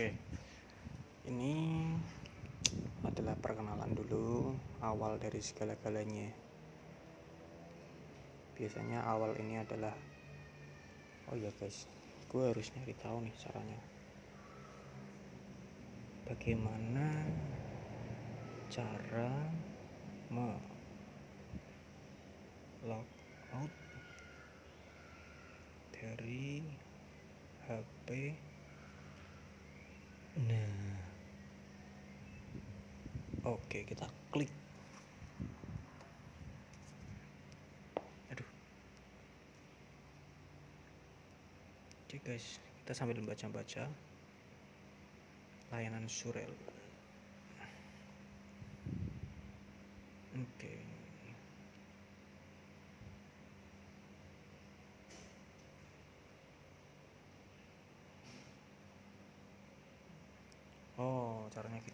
Oke, ini adalah perkenalan dulu awal dari segala-galanya. Biasanya awal ini adalah, oh ya guys, gue harus nyari tahu nih caranya. Bagaimana cara me log out dari HP Nah, oke kita klik. Aduh. Oke guys, kita sambil membaca-baca layanan Surel. Oke. Oh, caranya gitu.